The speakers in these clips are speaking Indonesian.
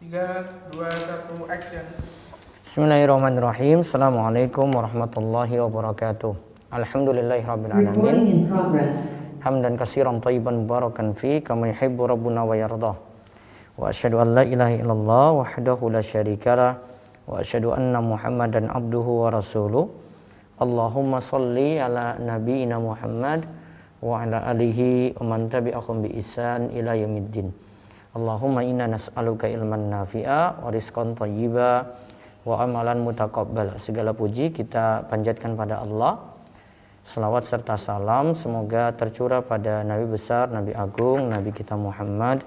Tiga, dua, satu, action. Bismillahirrahmanirrahim. Assalamualaikum warahmatullahi wabarakatuh. Alhamdulillahirabbil alamin. Recording in progress. Hamdan katsiran thayyiban mubarakan fi kama yuhibbu rabbuna wa yardah. Wa asyhadu an la ilaha illallah wahdahu la syarikalah wa asyhadu anna Muhammadan abduhu wa rasuluh. Allahumma salli ala nabiyyina Muhammad wa ala alihi wa man tabi'ahum bi ihsan ila yaumiddin. Allahumma inna nas'aluka ilman nafi'a wa rizqan thayyiba wa amalan mutaqabbal. Segala puji kita panjatkan pada Allah. Salawat serta salam semoga tercurah pada Nabi besar, Nabi agung, Nabi kita Muhammad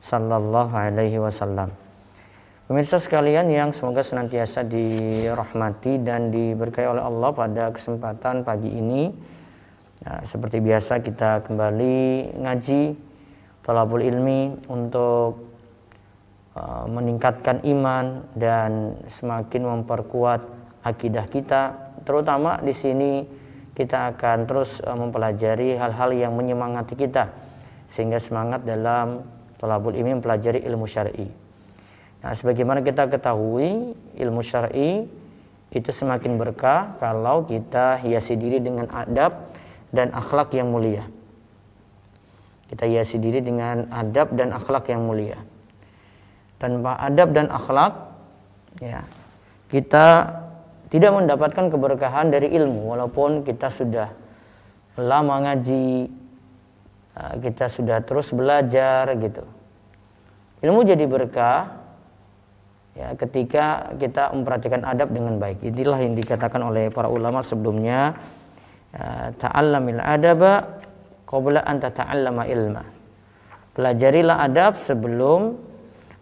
sallallahu alaihi wasallam. Pemirsa sekalian yang semoga senantiasa dirahmati dan diberkahi oleh Allah pada kesempatan pagi ini. Nah, seperti biasa kita kembali ngaji talabul ilmi untuk uh, meningkatkan iman dan semakin memperkuat akidah kita, terutama di sini kita akan terus uh, mempelajari hal-hal yang menyemangati kita sehingga semangat dalam tolabul ilmi mempelajari ilmu syar'i. Nah, sebagaimana kita ketahui ilmu syar'i itu semakin berkah kalau kita hiasi diri dengan adab dan akhlak yang mulia. Kita hiasi diri dengan adab dan akhlak yang mulia. Tanpa adab dan akhlak ya, kita tidak mendapatkan keberkahan dari ilmu walaupun kita sudah lama ngaji eh, kita sudah terus belajar gitu ilmu jadi berkah ya ketika kita memperhatikan adab dengan baik inilah yang dikatakan oleh para ulama sebelumnya eh, ta'allamil adaba qabla an tata'allama ilma pelajarilah adab sebelum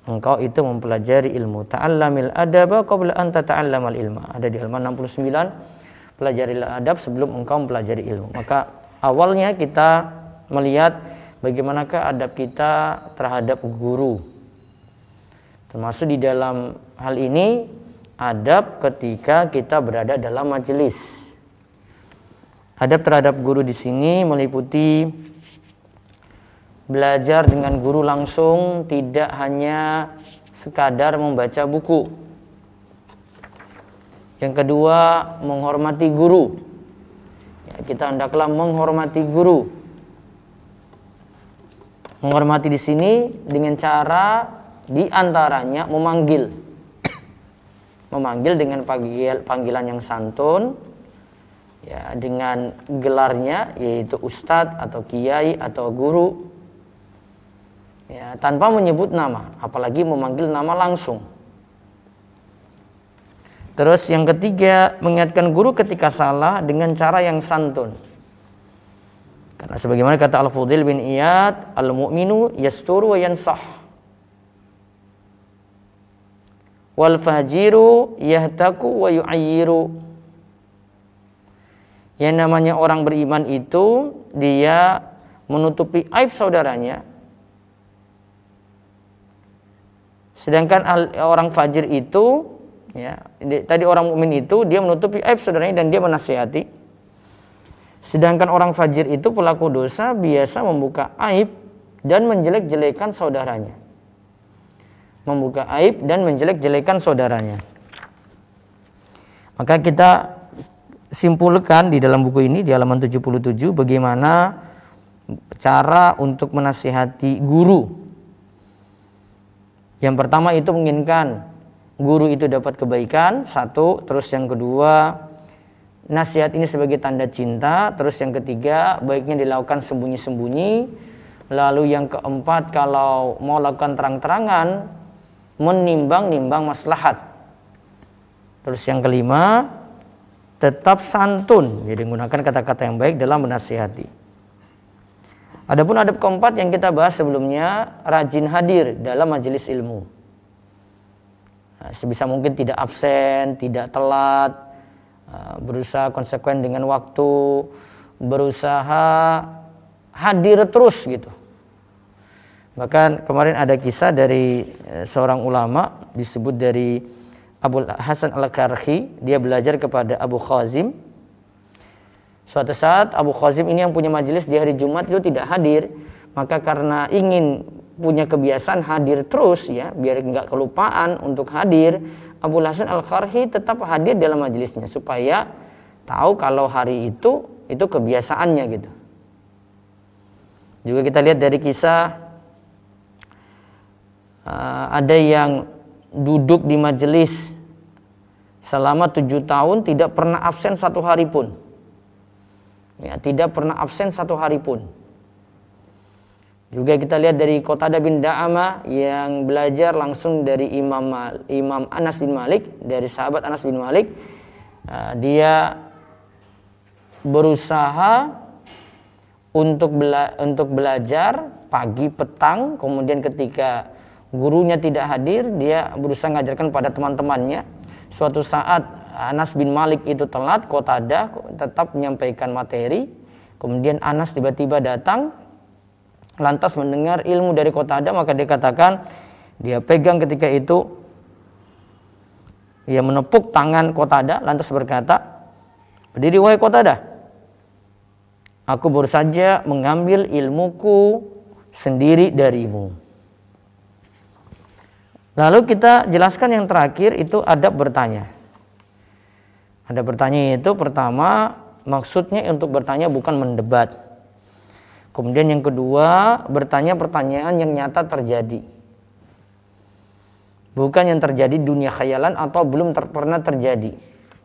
engkau itu mempelajari ilmu. Ta'allamil adaba qabla an tata'allamal ilma. Ada di halaman 69. Pelajarilah adab sebelum engkau mempelajari ilmu. Maka awalnya kita melihat bagaimanakah adab kita terhadap guru. Termasuk di dalam hal ini adab ketika kita berada dalam majelis. Adab terhadap guru di sini meliputi belajar dengan guru langsung tidak hanya sekadar membaca buku. Yang kedua, menghormati guru. Ya, kita hendaklah menghormati guru. Menghormati di sini dengan cara di antaranya memanggil. Memanggil dengan panggil, panggilan yang santun, ya dengan gelarnya yaitu ustadz atau kiai atau guru ya, tanpa menyebut nama, apalagi memanggil nama langsung. Terus yang ketiga, mengingatkan guru ketika salah dengan cara yang santun. Karena sebagaimana kata Al-Fudil bin Iyad, al-mu'minu yasturu wa yansah. Wal fajiru yahtaku wa yu'ayyiru. Yang namanya orang beriman itu dia menutupi aib saudaranya Sedangkan orang fajir itu ya, tadi orang mukmin itu dia menutupi aib saudaranya dan dia menasihati. Sedangkan orang fajir itu pelaku dosa biasa membuka aib dan menjelek-jelekan saudaranya. Membuka aib dan menjelek-jelekan saudaranya. Maka kita simpulkan di dalam buku ini di halaman 77 bagaimana cara untuk menasihati guru yang pertama itu menginginkan guru itu dapat kebaikan, satu. Terus yang kedua, nasihat ini sebagai tanda cinta. Terus yang ketiga, baiknya dilakukan sembunyi-sembunyi. Lalu yang keempat, kalau mau lakukan terang-terangan, menimbang-nimbang maslahat. Terus yang kelima, tetap santun. Jadi gunakan kata-kata yang baik dalam menasihati. Adapun adab keempat yang kita bahas sebelumnya, rajin hadir dalam majelis ilmu. Nah, sebisa mungkin tidak absen, tidak telat, uh, berusaha konsekuen dengan waktu, berusaha hadir terus gitu. Bahkan kemarin ada kisah dari uh, seorang ulama disebut dari Abu Hasan Al-Karhi, dia belajar kepada Abu Khazim Suatu saat Abu Khazim ini yang punya majelis di hari Jumat itu tidak hadir, maka karena ingin punya kebiasaan hadir terus ya, biar nggak kelupaan untuk hadir, Abu Hasan Al Kharhi tetap hadir dalam majelisnya supaya tahu kalau hari itu itu kebiasaannya gitu. Juga kita lihat dari kisah uh, ada yang duduk di majelis selama tujuh tahun tidak pernah absen satu hari pun. Ya, tidak pernah absen satu hari pun. Juga kita lihat dari Qatada bin Da'ama yang belajar langsung dari Imam Imam Anas bin Malik, dari sahabat Anas bin Malik. Uh, dia berusaha untuk bela untuk belajar pagi petang kemudian ketika gurunya tidak hadir dia berusaha mengajarkan pada teman-temannya suatu saat Anas bin Malik itu telat Qatada tetap menyampaikan materi kemudian Anas tiba-tiba datang lantas mendengar ilmu dari Qatada maka dia katakan dia pegang ketika itu ia menepuk tangan Qatada lantas berkata berdiri wahai Qatada Aku baru saja mengambil ilmuku sendiri darimu. Lalu kita jelaskan yang terakhir itu adab bertanya. Ada bertanya itu pertama maksudnya untuk bertanya bukan mendebat. Kemudian yang kedua bertanya pertanyaan yang nyata terjadi. Bukan yang terjadi dunia khayalan atau belum ter pernah terjadi.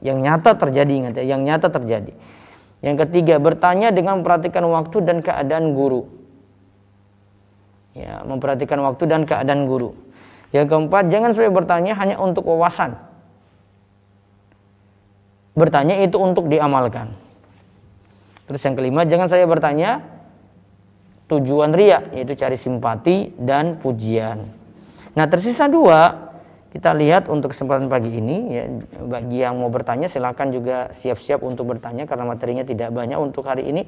Yang nyata terjadi ingat ya, yang nyata terjadi. Yang ketiga, bertanya dengan memperhatikan waktu dan keadaan guru. Ya, memperhatikan waktu dan keadaan guru. Yang keempat, jangan sampai bertanya hanya untuk wawasan. Bertanya itu untuk diamalkan. Terus yang kelima, jangan saya bertanya tujuan ria, yaitu cari simpati dan pujian. Nah, tersisa dua, kita lihat untuk kesempatan pagi ini ya bagi yang mau bertanya silakan juga siap-siap untuk bertanya karena materinya tidak banyak untuk hari ini.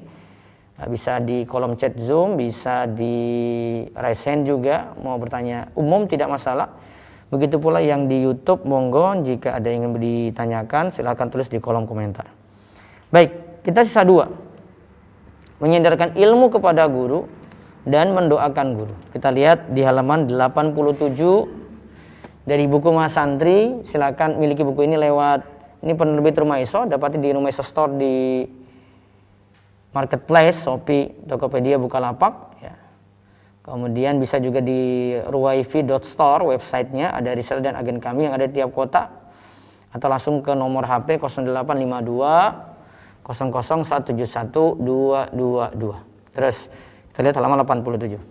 Nah, bisa di kolom chat Zoom, bisa di resen juga mau bertanya umum tidak masalah. Begitu pula yang di YouTube monggo jika ada yang ingin ditanyakan silakan tulis di kolom komentar. Baik, kita sisa dua. Menyandarkan ilmu kepada guru dan mendoakan guru. Kita lihat di halaman 87 dari buku Mas Santri silakan miliki buku ini lewat ini penerbit Rumah Iso dapat di Rumah Iso Store di Marketplace, Shopee, Tokopedia, Bukalapak ya. Kemudian bisa juga di ruwaifi.store websitenya ada reseller dan agen kami yang ada di tiap kota atau langsung ke nomor HP 0852 222. Terus kita lihat halaman 87.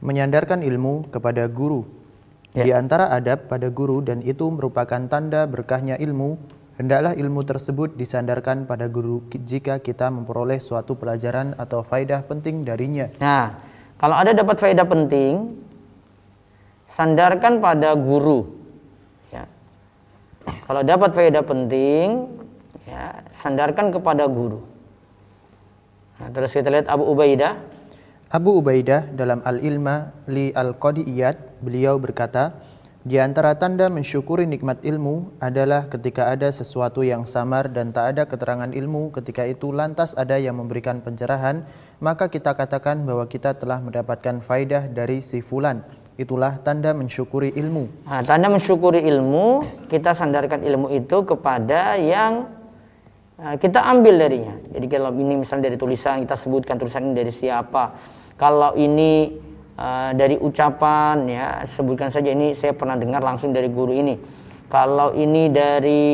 Menyandarkan ilmu kepada guru Ya. Di antara adab pada guru dan itu merupakan tanda berkahnya ilmu, hendaklah ilmu tersebut disandarkan pada guru jika kita memperoleh suatu pelajaran atau faidah penting darinya. Nah, kalau ada dapat faidah penting, sandarkan pada guru. Ya. Kalau dapat faidah penting, ya, sandarkan kepada guru. Nah, terus kita lihat Abu Ubaidah Abu Ubaidah dalam Al-Ilma li Al-Qadiyat beliau berkata, di antara tanda mensyukuri nikmat ilmu adalah ketika ada sesuatu yang samar dan tak ada keterangan ilmu, ketika itu lantas ada yang memberikan pencerahan, maka kita katakan bahwa kita telah mendapatkan faidah dari si fulan. Itulah tanda mensyukuri ilmu. Nah, tanda mensyukuri ilmu, kita sandarkan ilmu itu kepada yang uh, kita ambil darinya. Jadi kalau ini misalnya dari tulisan, kita sebutkan tulisan ini dari siapa kalau ini uh, dari ucapan ya sebutkan saja ini saya pernah dengar langsung dari guru ini. Kalau ini dari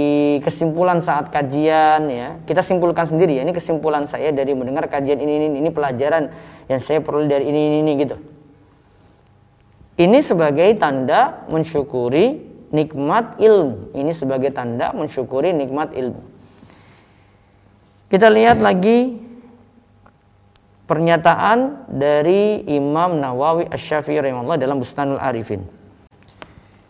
kesimpulan saat kajian ya kita simpulkan sendiri ya ini kesimpulan saya dari mendengar kajian ini ini ini pelajaran yang saya perlu dari ini ini, ini gitu. Ini sebagai tanda mensyukuri nikmat ilmu. Ini sebagai tanda mensyukuri nikmat ilmu. Kita lihat lagi pernyataan dari Imam Nawawi Asy-Syafi'i rahimahullah dalam Bustanul Arifin.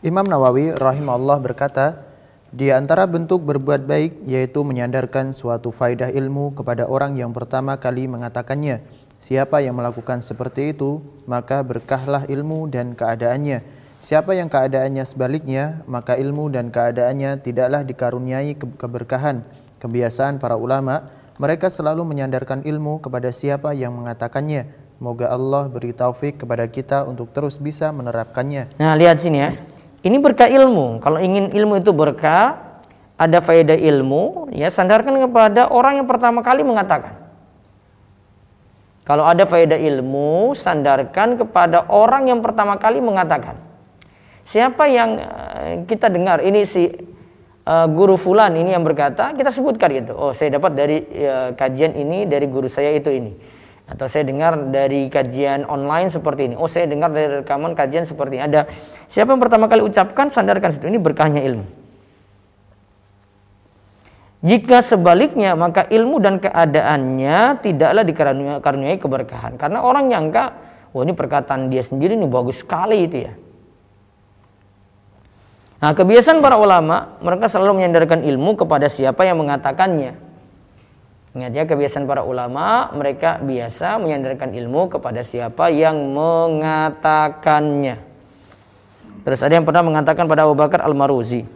Imam Nawawi rahimahullah berkata, di antara bentuk berbuat baik yaitu menyandarkan suatu faidah ilmu kepada orang yang pertama kali mengatakannya. Siapa yang melakukan seperti itu, maka berkahlah ilmu dan keadaannya. Siapa yang keadaannya sebaliknya, maka ilmu dan keadaannya tidaklah dikaruniai keberkahan. Kebiasaan para ulama mereka selalu menyandarkan ilmu kepada siapa yang mengatakannya. Moga Allah beri taufik kepada kita untuk terus bisa menerapkannya. Nah, lihat sini ya. Ini berkah ilmu. Kalau ingin ilmu itu berkah, ada faedah ilmu, ya sandarkan kepada orang yang pertama kali mengatakan. Kalau ada faedah ilmu, sandarkan kepada orang yang pertama kali mengatakan. Siapa yang eh, kita dengar ini si uh, guru fulan ini yang berkata, kita sebutkan itu. Oh, saya dapat dari uh, kajian ini dari guru saya itu ini. Atau saya dengar dari kajian online seperti ini. Oh, saya dengar dari rekaman kajian seperti ini. Ada siapa yang pertama kali ucapkan, sandarkan situ. Ini berkahnya ilmu. Jika sebaliknya maka ilmu dan keadaannya tidaklah dikaruniai keberkahan. Karena orang nyangka, wah ini perkataan dia sendiri ini bagus sekali itu ya. Nah kebiasaan para ulama, mereka selalu menyandarkan ilmu kepada siapa yang mengatakannya. Ingat ya kebiasaan para ulama, mereka biasa menyandarkan ilmu kepada siapa yang mengatakannya. Terus ada yang pernah mengatakan pada Abu Bakar Al-Maruzi,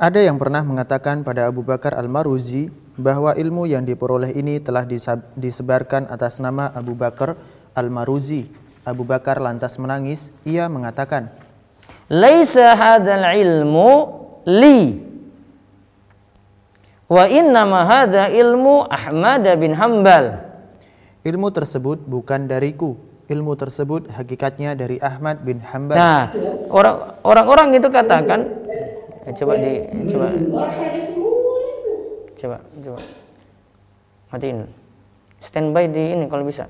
ada yang pernah mengatakan pada Abu Bakar Al-Maruzi bahwa ilmu yang diperoleh ini telah disebarkan atas nama Abu Bakar Al-Maruzi. Abu Bakar lantas menangis, ia mengatakan, "Laisa hadzal ilmu li wa innama hadza ilmu Ahmad bin Hambal." Ilmu tersebut bukan dariku. Ilmu tersebut hakikatnya dari Ahmad bin Hambal. Nah, orang-orang itu katakan Eh, coba di coba coba coba matiin standby di ini kalau bisa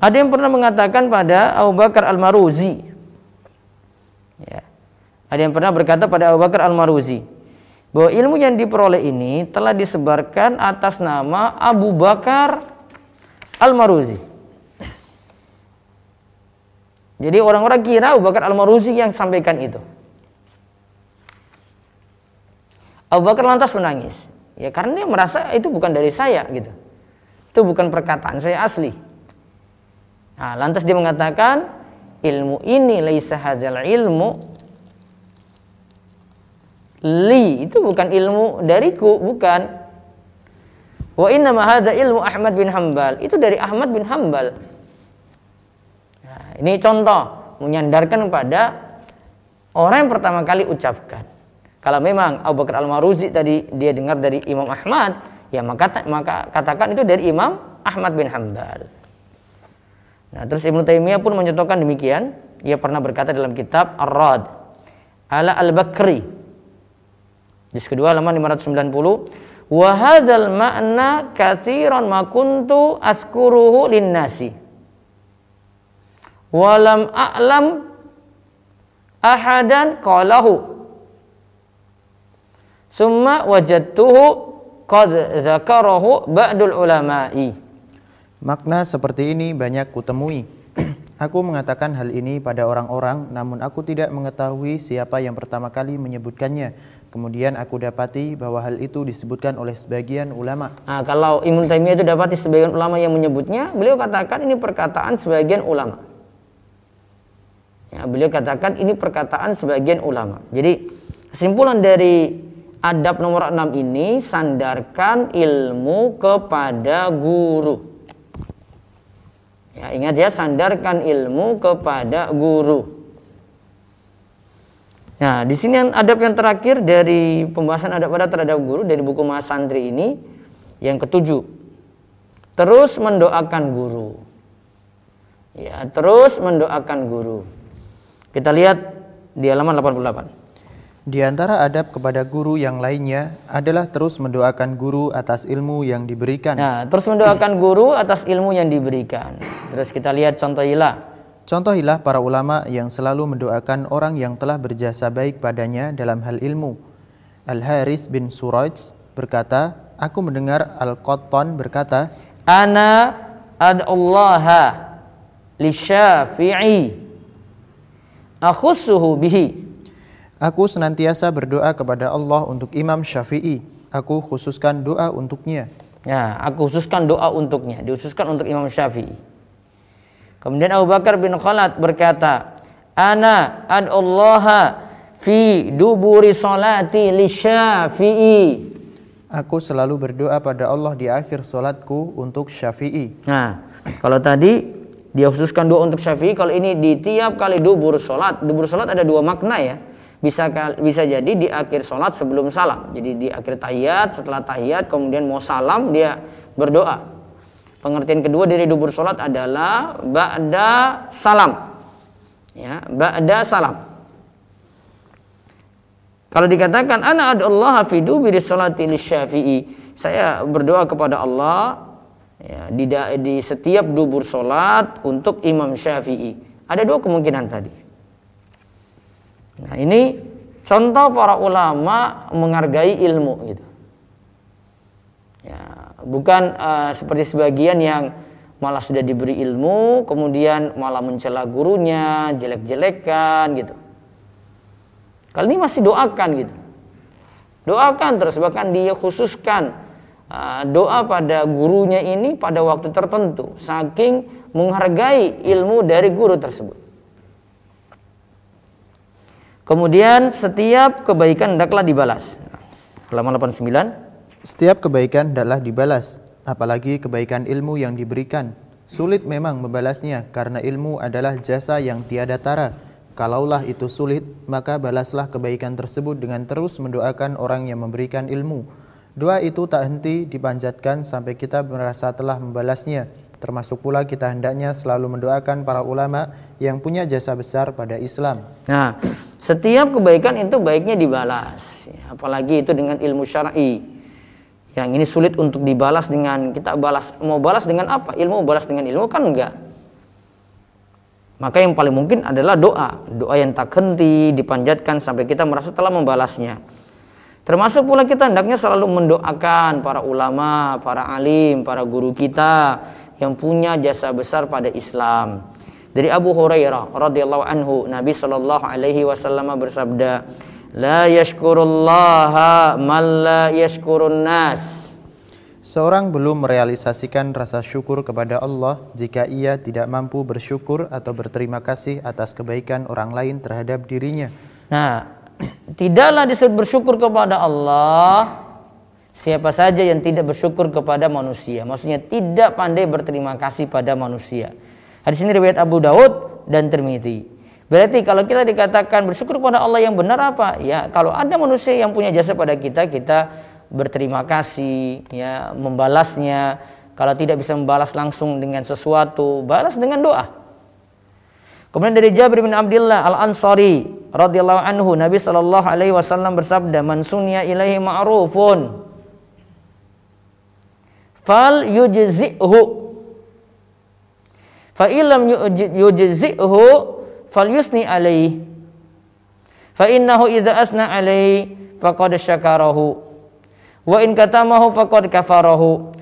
ada yang pernah mengatakan pada Abu Bakar Al-Maruzi ya. ada yang pernah berkata pada Abu Bakar Al-Maruzi bahwa ilmu yang diperoleh ini telah disebarkan atas nama Abu Bakar Al-Maruzi jadi orang-orang kira Abu Bakar Al-Maruzi yang sampaikan itu. Abu Bakar lantas menangis. Ya karena dia merasa itu bukan dari saya gitu. Itu bukan perkataan saya asli. Nah, lantas dia mengatakan ilmu ini laisa hadzal ilmu li itu bukan ilmu dariku, bukan. Wa inna ma ilmu Ahmad bin Hambal. Itu dari Ahmad bin Hambal. Ini contoh menyandarkan pada orang yang pertama kali ucapkan. Kalau memang Abu Bakar Al-Maruzi tadi dia dengar dari Imam Ahmad, ya maka maka katakan itu dari Imam Ahmad bin Hambal. Nah, terus Ibnu Taimiyah pun menyontohkan demikian. Ia pernah berkata dalam kitab Ar-Rad ala Al-Bakri. Di kedua halaman 590, wa hadzal ma'na katsiran ma kuntu askuruhu lin-nasi walam a'lam ahadan qalahu summa wajadtuhu qad dzakarahu ba'dul ulama'i Makna seperti ini banyak kutemui. aku mengatakan hal ini pada orang-orang, namun aku tidak mengetahui siapa yang pertama kali menyebutkannya. Kemudian aku dapati bahwa hal itu disebutkan oleh sebagian ulama. Nah, kalau Ibnu Taimiyah itu dapati sebagian ulama yang menyebutnya, beliau katakan ini perkataan sebagian ulama. Ya, beliau katakan ini perkataan sebagian ulama. Jadi kesimpulan dari adab nomor 6 ini sandarkan ilmu kepada guru. Ya, ingat ya sandarkan ilmu kepada guru. Nah, di sini yang adab yang terakhir dari pembahasan adab pada terhadap guru dari buku Mas Santri ini yang ketujuh. Terus mendoakan guru. Ya, terus mendoakan guru. Kita lihat di halaman 88. Di antara adab kepada guru yang lainnya adalah terus mendoakan guru atas ilmu yang diberikan. Nah, terus mendoakan guru atas ilmu yang diberikan. Terus kita lihat contoh ilah. Contoh ilah para ulama yang selalu mendoakan orang yang telah berjasa baik padanya dalam hal ilmu. Al-Harith bin Suraj berkata, aku mendengar Al-Qattan berkata, Ana ad'ullaha li syafi'i akhussuhu bihi. Aku senantiasa berdoa kepada Allah untuk Imam Syafi'i. Aku khususkan doa untuknya. Ya, aku khususkan doa untuknya, dihususkan untuk Imam Syafi'i. Kemudian Abu Bakar bin Khalad berkata, "Ana ad'ullaha fi duburi salati li Syafi'i." Aku selalu berdoa pada Allah di akhir solatku untuk syafi'i. Nah, kalau tadi dia khususkan doa untuk syafi'i, kalau ini di tiap kali dubur solat. Dubur solat ada dua makna ya. Bisa bisa jadi di akhir solat sebelum salam. Jadi di akhir tahiyat, setelah tahiyat, kemudian mau salam dia berdoa. Pengertian kedua dari dubur solat adalah ba'da salam. Ya, ba'da salam. Kalau dikatakan ana Allah fi dubiri salati syafi'i, saya berdoa kepada Allah ya, di, di setiap dubur solat untuk Imam Syafi'i. Ada dua kemungkinan tadi. Nah ini contoh para ulama menghargai ilmu gitu. Ya, bukan uh, seperti sebagian yang malah sudah diberi ilmu kemudian malah mencela gurunya, jelek-jelekan gitu. Kali ini masih doakan gitu. Doakan terus bahkan dia khususkan uh, doa pada gurunya ini pada waktu tertentu saking menghargai ilmu dari guru tersebut. Kemudian setiap kebaikan hendaklah dibalas. Halaman 89. Setiap kebaikan hendaklah dibalas, apalagi kebaikan ilmu yang diberikan. Sulit memang membalasnya karena ilmu adalah jasa yang tiada tara Kalaulah itu sulit, maka balaslah kebaikan tersebut dengan terus mendoakan orang yang memberikan ilmu. Doa itu tak henti dipanjatkan sampai kita merasa telah membalasnya. Termasuk pula kita hendaknya selalu mendoakan para ulama yang punya jasa besar pada Islam. Nah, setiap kebaikan itu baiknya dibalas, apalagi itu dengan ilmu syar'i. Yang ini sulit untuk dibalas dengan kita balas mau balas dengan apa? Ilmu balas dengan ilmu kan enggak. Maka yang paling mungkin adalah doa. Doa yang tak henti dipanjatkan sampai kita merasa telah membalasnya. Termasuk pula kita hendaknya selalu mendoakan para ulama, para alim, para guru kita yang punya jasa besar pada Islam. Dari Abu Hurairah radhiyallahu anhu, Nabi Shallallahu alaihi wasallam bersabda, "La yashkurullaha man la yashkurun nas." Seorang belum merealisasikan rasa syukur kepada Allah jika ia tidak mampu bersyukur atau berterima kasih atas kebaikan orang lain terhadap dirinya. Nah, tidaklah disebut bersyukur kepada Allah siapa saja yang tidak bersyukur kepada manusia. Maksudnya tidak pandai berterima kasih pada manusia. Hadis ini riwayat Abu Daud dan Tirmidzi. Berarti kalau kita dikatakan bersyukur kepada Allah yang benar apa? Ya, kalau ada manusia yang punya jasa pada kita, kita berterima kasih, ya, membalasnya. Kalau tidak bisa membalas langsung dengan sesuatu, balas dengan doa. Kemudian dari Jabir bin Abdullah Al Ansari radhiyallahu anhu Nabi sallallahu alaihi wasallam bersabda man sunya ilaihi ma'rufun fal yujzi'hu. Fa illam yujzi'hu fal yusni alaihi. Fa innahu idza asna alaihi faqad syakarahu. Wa in katamahu faqad kafarahu.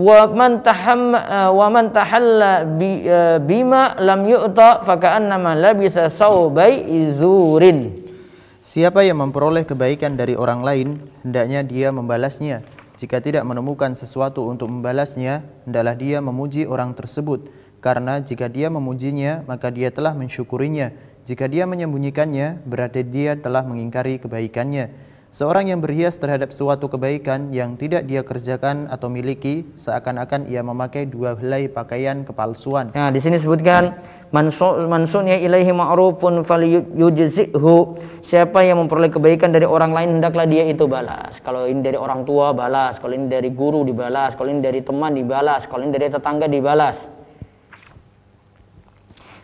Wa man taham wa man tahalla bi, uh, bima lam yu'ta faka'annama labisa saubai izurin. Siapa yang memperoleh kebaikan dari orang lain hendaknya dia membalasnya jika tidak menemukan sesuatu untuk membalasnya hendaklah dia memuji orang tersebut. Karena jika dia memujinya maka dia telah mensyukurinya. Jika dia menyembunyikannya berarti dia telah mengingkari kebaikannya. Seorang yang berhias terhadap suatu kebaikan yang tidak dia kerjakan atau miliki seakan-akan ia memakai dua helai pakaian kepalsuan. Nah, di sini sebutkan mansunya ilaihi ma'rufun falyujzihu. Siapa yang memperoleh kebaikan dari orang lain hendaklah dia itu balas. Kalau ini dari orang tua balas, kalau ini dari guru dibalas, kalau ini dari teman dibalas, kalau ini dari tetangga dibalas.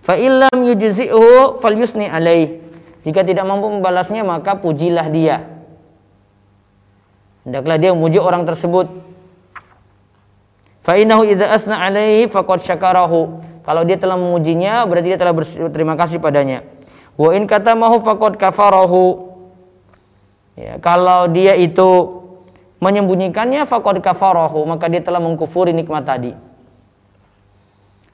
Fa illam yujzihu falyusni alaih. Jika tidak mampu membalasnya maka pujilah dia hendaklah dia memuji orang tersebut fa innahu idza asna alaihi faqad syakarahu kalau dia telah memujinya berarti dia telah berterima kasih padanya wa in kata mahu faqad kafarahu ya, kalau dia itu menyembunyikannya faqad kafarahu maka dia telah mengkufuri nikmat tadi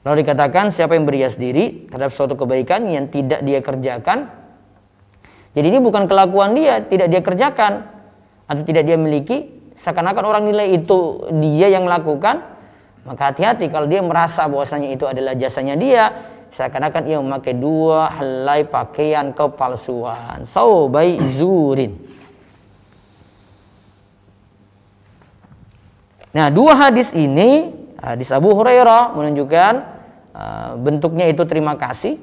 Lalu dikatakan siapa yang berias diri terhadap suatu kebaikan yang tidak dia kerjakan. Jadi ini bukan kelakuan dia, tidak dia kerjakan atau tidak dia miliki, seakan-akan orang nilai itu dia yang melakukan, maka hati-hati kalau dia merasa bahwasanya itu adalah jasanya dia, seakan-akan ia memakai dua helai pakaian kepalsuan. So, baik zurin. Nah, dua hadis ini, hadis Abu Hurairah menunjukkan uh, bentuknya itu terima kasih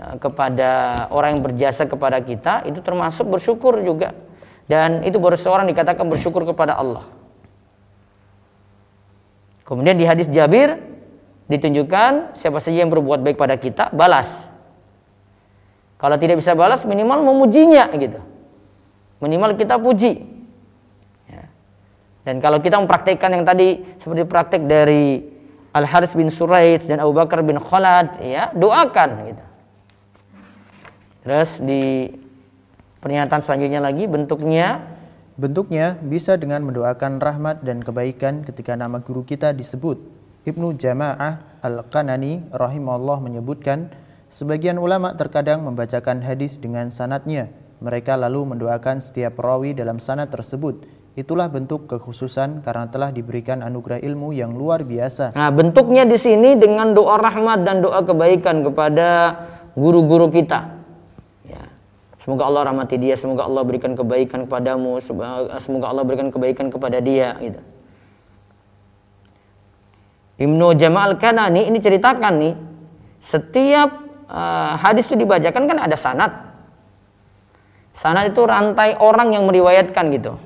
uh, kepada orang yang berjasa kepada kita, itu termasuk bersyukur juga. Dan itu baru seorang dikatakan bersyukur kepada Allah. Kemudian di hadis Jabir ditunjukkan siapa saja yang berbuat baik pada kita, balas. Kalau tidak bisa balas, minimal memujinya gitu. Minimal kita puji. Dan kalau kita mempraktekkan yang tadi seperti praktek dari Al Haris bin Suraid dan Abu Bakar bin Khalad, ya doakan gitu. Terus di pernyataan selanjutnya lagi bentuknya Bentuknya bisa dengan mendoakan rahmat dan kebaikan ketika nama guru kita disebut. Ibnu Jama'ah Al-Kanani rahimahullah menyebutkan, sebagian ulama terkadang membacakan hadis dengan sanatnya. Mereka lalu mendoakan setiap rawi dalam sanat tersebut Itulah bentuk kekhususan karena telah diberikan anugerah ilmu yang luar biasa. Nah, bentuknya di sini dengan doa rahmat dan doa kebaikan kepada guru-guru kita. Semoga Allah rahmati dia, semoga Allah berikan kebaikan kepadamu, semoga Allah berikan kebaikan kepada dia gitu. Ibnu Jamal Kanani ini ceritakan nih, setiap uh, hadis itu dibacakan kan ada sanat. Sanat itu rantai orang yang meriwayatkan gitu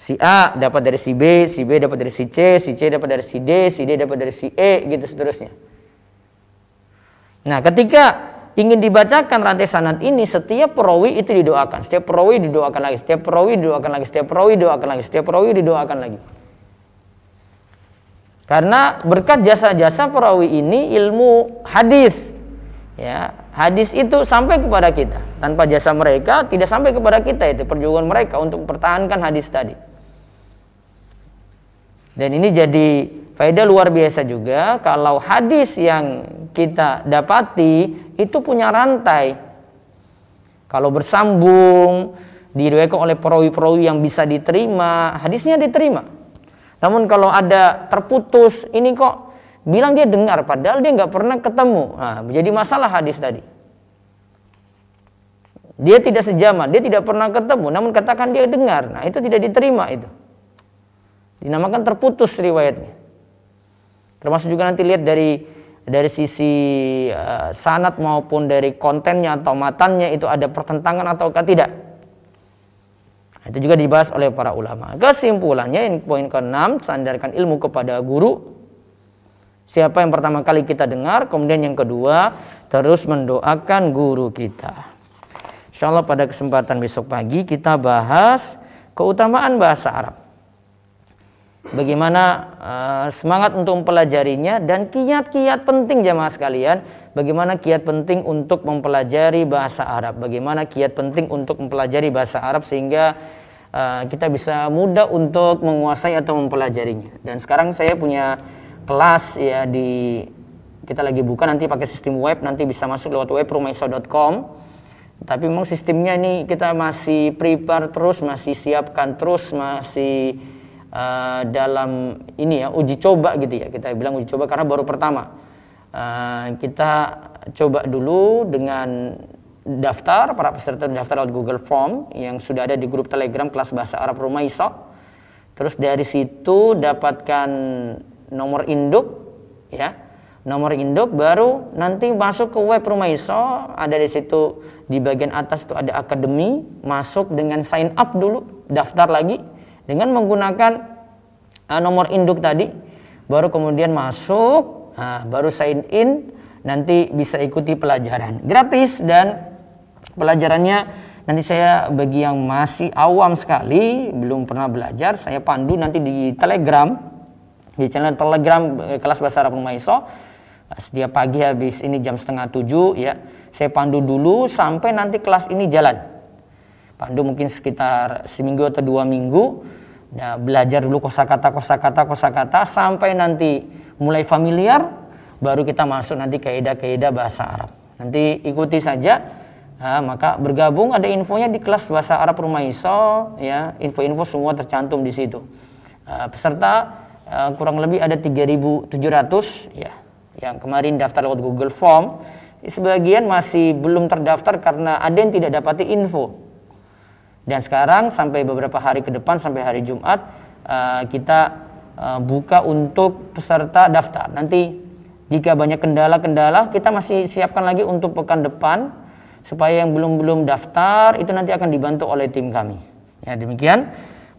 si A dapat dari si B, si B dapat dari si C, si C dapat dari si D, si D dapat dari si E, gitu seterusnya. Nah, ketika ingin dibacakan rantai sanad ini, setiap perawi itu didoakan, setiap perawi didoakan lagi, setiap perawi didoakan lagi, setiap perawi didoakan lagi, setiap perawi didoakan lagi. Karena berkat jasa-jasa perawi ini ilmu hadis ya hadis itu sampai kepada kita. Tanpa jasa mereka tidak sampai kepada kita itu perjuangan mereka untuk mempertahankan hadis tadi. Dan ini jadi faedah luar biasa juga kalau hadis yang kita dapati itu punya rantai. Kalau bersambung, diriwayatkan oleh perawi-perawi yang bisa diterima, hadisnya diterima. Namun kalau ada terputus, ini kok bilang dia dengar padahal dia nggak pernah ketemu. Nah, menjadi masalah hadis tadi. Dia tidak sejaman, dia tidak pernah ketemu, namun katakan dia dengar. Nah, itu tidak diterima itu. Dinamakan terputus riwayatnya. Termasuk juga nanti lihat dari dari sisi uh, sanat maupun dari kontennya atau matannya itu ada pertentangan atau tidak. Nah, itu juga dibahas oleh para ulama. Kesimpulannya ini poin ke-6, sandarkan ilmu kepada guru. Siapa yang pertama kali kita dengar, kemudian yang kedua terus mendoakan guru kita. Insya Allah pada kesempatan besok pagi kita bahas keutamaan bahasa Arab bagaimana uh, semangat untuk mempelajarinya dan kiat-kiat penting jamaah sekalian. Bagaimana kiat penting untuk mempelajari bahasa Arab? Bagaimana kiat penting untuk mempelajari bahasa Arab sehingga uh, kita bisa mudah untuk menguasai atau mempelajarinya? Dan sekarang saya punya kelas ya di kita lagi buka nanti pakai sistem web nanti bisa masuk lewat web rumaiso.com tapi memang sistemnya ini kita masih prepare terus masih siapkan terus masih uh, dalam ini ya uji coba gitu ya kita bilang uji coba karena baru pertama. Uh, kita coba dulu dengan daftar para peserta daftar lewat Google Form yang sudah ada di grup Telegram kelas bahasa Arab Rumah Iso. Terus dari situ dapatkan nomor induk ya. Nomor induk baru nanti masuk ke web Rumah Iso. Ada di situ di bagian atas itu ada akademi masuk dengan sign up dulu daftar lagi dengan menggunakan uh, nomor induk tadi baru kemudian masuk uh, baru sign in nanti bisa ikuti pelajaran. Gratis dan pelajarannya nanti saya bagi yang masih awam sekali belum pernah belajar saya pandu nanti di telegram di channel telegram eh, kelas bahasa Arab Rumaiso setiap pagi habis ini jam setengah tujuh ya saya pandu dulu sampai nanti kelas ini jalan pandu mungkin sekitar seminggu atau dua minggu ya, belajar dulu kosakata kosakata kosakata sampai nanti mulai familiar baru kita masuk nanti kaidah-kaidah bahasa Arab. Nanti ikuti saja ya, maka bergabung ada infonya di kelas bahasa Arab Rumah Iso ya info-info semua tercantum di situ. Uh, peserta kurang lebih ada 3.700 ya yang kemarin daftar lewat Google Form. Sebagian masih belum terdaftar karena ada yang tidak dapati info dan sekarang sampai beberapa hari ke depan sampai hari Jumat uh, kita uh, buka untuk peserta daftar. Nanti jika banyak kendala-kendala, kita masih siapkan lagi untuk pekan depan supaya yang belum-belum daftar itu nanti akan dibantu oleh tim kami. Ya demikian.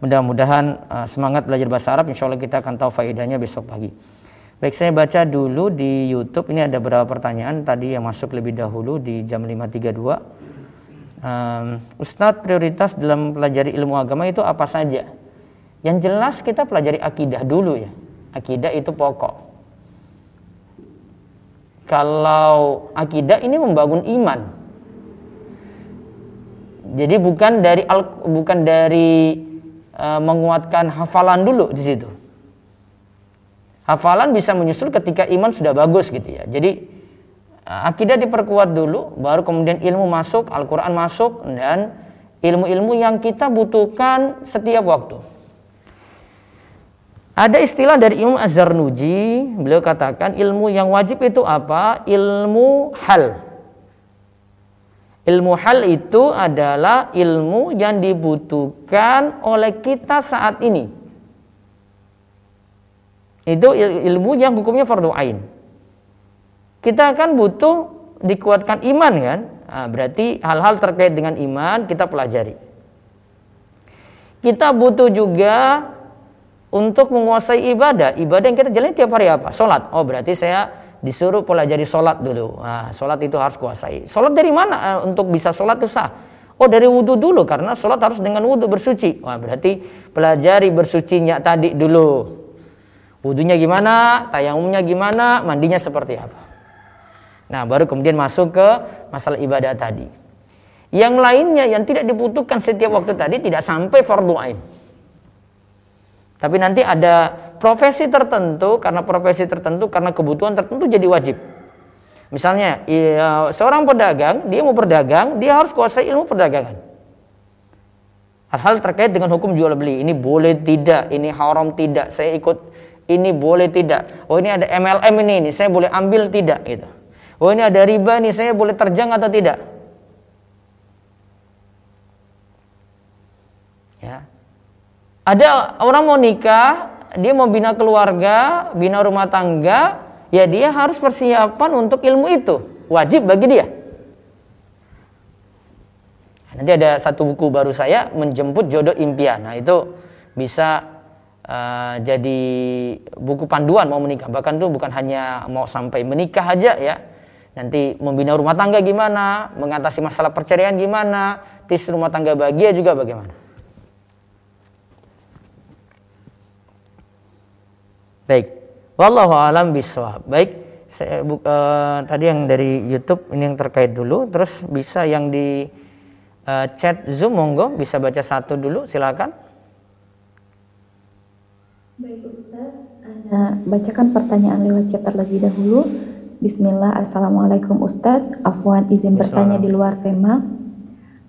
Mudah-mudahan uh, semangat belajar bahasa Arab. Insya Allah kita akan tahu faedahnya besok pagi. Baik, saya baca dulu di YouTube. Ini ada beberapa pertanyaan tadi yang masuk lebih dahulu di jam 5.32. Um, Ustadz prioritas dalam pelajari ilmu agama itu apa saja? Yang jelas kita pelajari akidah dulu ya. Akidah itu pokok. Kalau akidah ini membangun iman. Jadi bukan dari bukan dari uh, menguatkan hafalan dulu di situ. Hafalan bisa menyusul ketika iman sudah bagus gitu ya. Jadi akidah diperkuat dulu, baru kemudian ilmu masuk, Al-Quran masuk, dan ilmu-ilmu yang kita butuhkan setiap waktu. Ada istilah dari Imam Az-Zarnuji, beliau katakan ilmu yang wajib itu apa? Ilmu hal. Ilmu hal itu adalah ilmu yang dibutuhkan oleh kita saat ini. Itu ilmu yang hukumnya fardu ain kita akan butuh dikuatkan iman kan? Nah, berarti hal-hal terkait dengan iman kita pelajari. Kita butuh juga untuk menguasai ibadah. Ibadah yang kita jalani tiap hari apa? Sholat. Oh berarti saya disuruh pelajari sholat dulu. Nah, sholat itu harus kuasai. Sholat dari mana? Uh, untuk bisa sholat itu sah? Oh dari wudhu dulu karena sholat harus dengan wudhu bersuci. Wah berarti pelajari bersucinya tadi dulu. Wudhunya gimana? Tayamumnya gimana? Mandinya seperti apa Nah, baru kemudian masuk ke masalah ibadah tadi. Yang lainnya yang tidak dibutuhkan setiap waktu tadi tidak sampai fardu ain. Tapi nanti ada profesi tertentu karena profesi tertentu karena kebutuhan tertentu jadi wajib. Misalnya ya, seorang pedagang dia mau berdagang dia harus kuasai ilmu perdagangan. Hal-hal terkait dengan hukum jual beli ini boleh tidak, ini haram tidak, saya ikut ini boleh tidak. Oh ini ada MLM ini, ini saya boleh ambil tidak gitu. Oh ini ada riba nih, saya boleh terjang atau tidak? Ya. Ada orang mau nikah, dia mau bina keluarga, bina rumah tangga, ya dia harus persiapan untuk ilmu itu. Wajib bagi dia. Nanti ada satu buku baru saya, Menjemput Jodoh Impian. Nah itu bisa uh, jadi buku panduan mau menikah. Bahkan itu bukan hanya mau sampai menikah aja ya, Nanti membina rumah tangga gimana, mengatasi masalah perceraian gimana, tis rumah tangga bahagia juga bagaimana. Baik, wallahu alam biswab. Baik, saya uh, tadi yang dari YouTube ini yang terkait dulu, terus bisa yang di uh, chat Zoom monggo bisa baca satu dulu, silakan. Baik Ustaz, Anda bacakan pertanyaan lewat chat terlebih dahulu. Bismillah, Assalamualaikum Ustadz. Afwan izin bertanya di luar tema.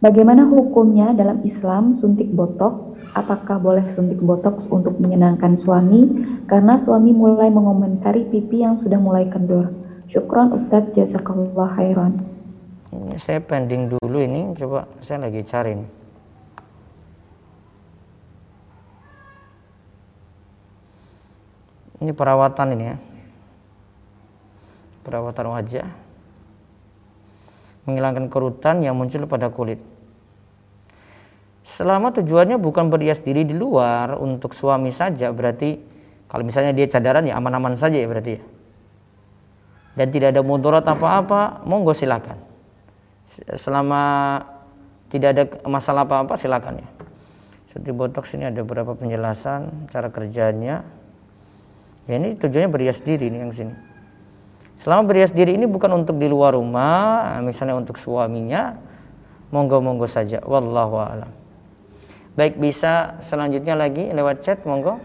Bagaimana hukumnya dalam Islam suntik botox? Apakah boleh suntik botox untuk menyenangkan suami? Karena suami mulai mengomentari pipi yang sudah mulai kendor. Syukron Ustadz, jazakallah khairan. Ini saya pending dulu ini, coba saya lagi cari. Ini perawatan ini ya perawatan wajah menghilangkan kerutan yang muncul pada kulit. Selama tujuannya bukan berhias diri di luar untuk suami saja berarti kalau misalnya dia cadaran ya aman-aman saja ya berarti ya. Dan tidak ada mudarat apa-apa monggo silakan. Selama tidak ada masalah apa-apa silakan ya. Seperti botox ini ada beberapa penjelasan cara kerjanya. Ya ini tujuannya berhias diri nih yang sini Selama berhias diri ini bukan untuk di luar rumah, misalnya untuk suaminya, monggo-monggo saja. Wallahu a'lam. Baik, bisa selanjutnya lagi lewat chat, monggo.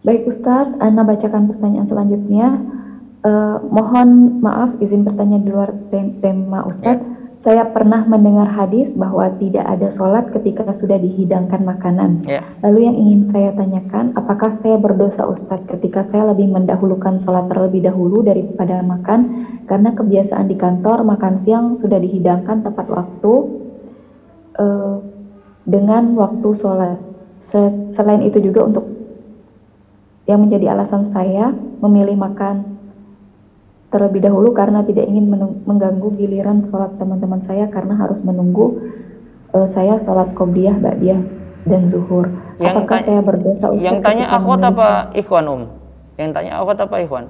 Baik Ustadz, Anda bacakan pertanyaan selanjutnya. Uh, mohon maaf izin bertanya di luar tema Ustadz. Ya. Saya pernah mendengar hadis bahwa tidak ada sholat ketika sudah dihidangkan makanan. Yeah. Lalu yang ingin saya tanyakan, apakah saya berdosa Ustadz ketika saya lebih mendahulukan sholat terlebih dahulu daripada makan? Karena kebiasaan di kantor makan siang sudah dihidangkan tepat waktu uh, dengan waktu sholat. Selain itu juga untuk yang menjadi alasan saya memilih makan terlebih dahulu karena tidak ingin mengganggu giliran sholat teman-teman saya karena harus menunggu uh, saya sholat qobliyah, ba'diyah, dan zuhur. Yang Apakah saya berdosa Ustaz? Yang tanya akhwat apa ikhwan um? Yang tanya akhwat apa ikhwan?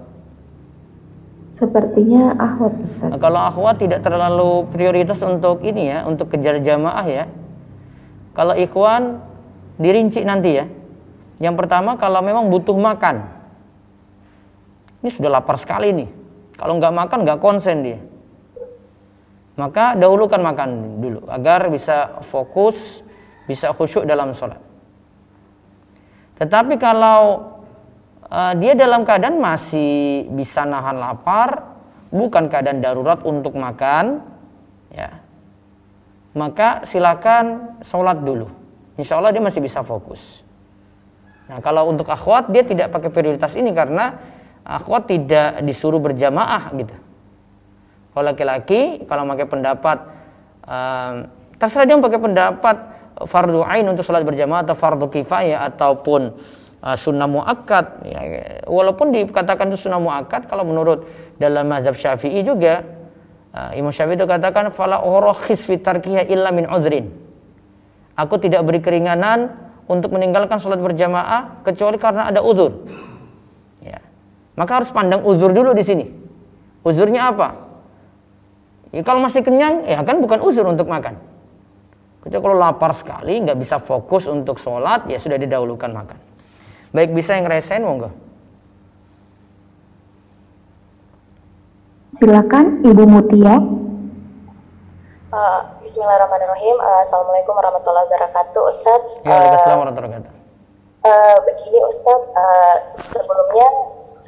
Sepertinya akhwat Ustaz. Nah, kalau akhwat tidak terlalu prioritas untuk ini ya, untuk kejar jamaah ya. Kalau ikhwan dirinci nanti ya. Yang pertama kalau memang butuh makan. Ini sudah lapar sekali nih kalau nggak makan nggak konsen dia. Maka dahulukan makan dulu agar bisa fokus, bisa khusyuk dalam sholat. Tetapi kalau uh, dia dalam keadaan masih bisa nahan lapar, bukan keadaan darurat untuk makan, ya, maka silakan sholat dulu. Insya Allah dia masih bisa fokus. Nah kalau untuk akhwat dia tidak pakai prioritas ini karena akhwat tidak disuruh berjamaah gitu. Kalau laki-laki kalau pakai pendapat um, terserah dia pakai pendapat fardu ain untuk sholat berjamaah atau fardu kifayah ataupun uh, sunnah muakkad ya, walaupun dikatakan itu sunnah muakkad kalau menurut dalam mazhab Syafi'i juga uh, Imam Syafi'i itu katakan fala urakhis fi tarkiha illa min udhrin aku tidak beri keringanan untuk meninggalkan sholat berjamaah kecuali karena ada uzur maka harus pandang uzur dulu di sini. Uzurnya apa? Ya, kalau masih kenyang, ya kan bukan uzur untuk makan. Kecuali kalau lapar sekali, nggak bisa fokus untuk sholat, ya sudah didahulukan makan. Baik bisa yang resign, monggo. Silakan Ibu Mutia. Uh, Bismillahirrahmanirrahim. Uh, Assalamualaikum warahmatullahi wabarakatuh, Ustadz. Ya, Waalaikumsalam warahmatullahi wabarakatuh. Uh, begini Ustadz, uh, sebelumnya